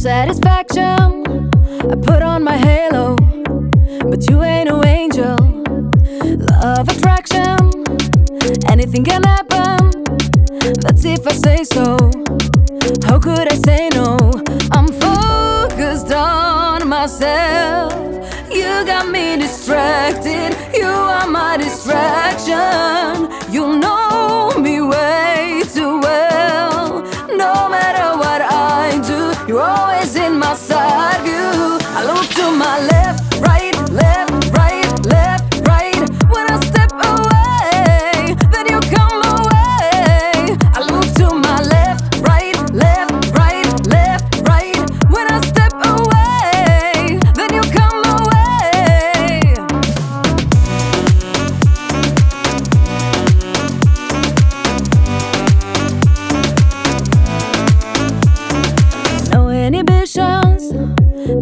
satisfaction. I put on my halo, but you ain't no angel. Love attraction, anything can happen. That's if I say so. How could I say no? I'm focused on myself. You got me distracted. You are my distraction. Always in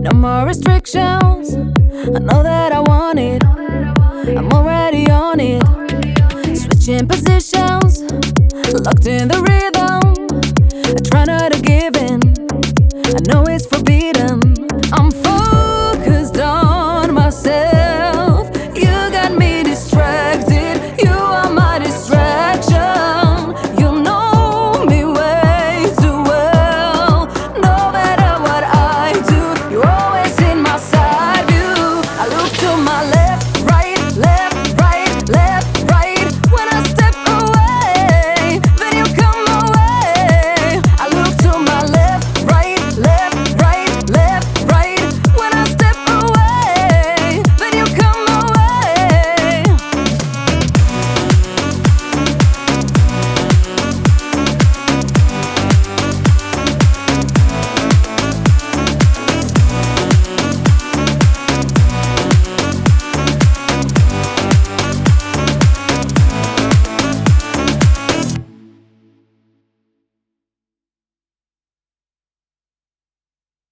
no more restrictions. I know that I want it, I'm already on it. Switching positions, locked in the rhythm. I try not to give in, I know it's forbidden.